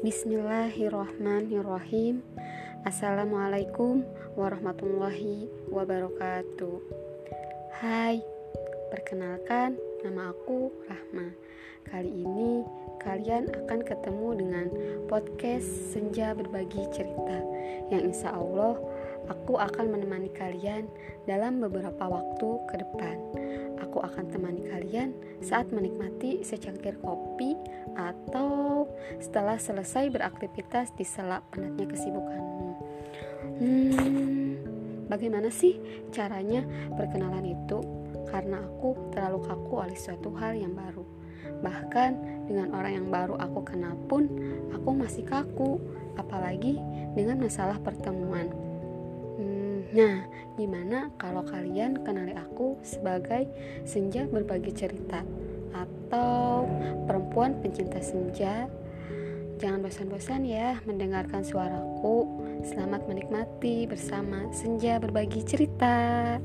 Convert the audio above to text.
Bismillahirrahmanirrahim. Assalamualaikum warahmatullahi wabarakatuh. Hai, perkenalkan nama aku Rahma. Kali ini kalian akan ketemu dengan podcast Senja Berbagi Cerita Yang insya Allah aku akan menemani kalian dalam beberapa waktu ke depan aku akan temani kalian saat menikmati secangkir kopi atau setelah selesai beraktivitas di sela penatnya kesibukanmu. Hmm, bagaimana sih caranya perkenalan itu? Karena aku terlalu kaku oleh suatu hal yang baru. Bahkan dengan orang yang baru aku kenal pun, aku masih kaku, apalagi dengan masalah pertemuan. Nah, gimana kalau kalian kenali aku sebagai senja berbagi cerita atau perempuan pencinta senja? Jangan bosan-bosan ya mendengarkan suaraku. Selamat menikmati bersama senja berbagi cerita.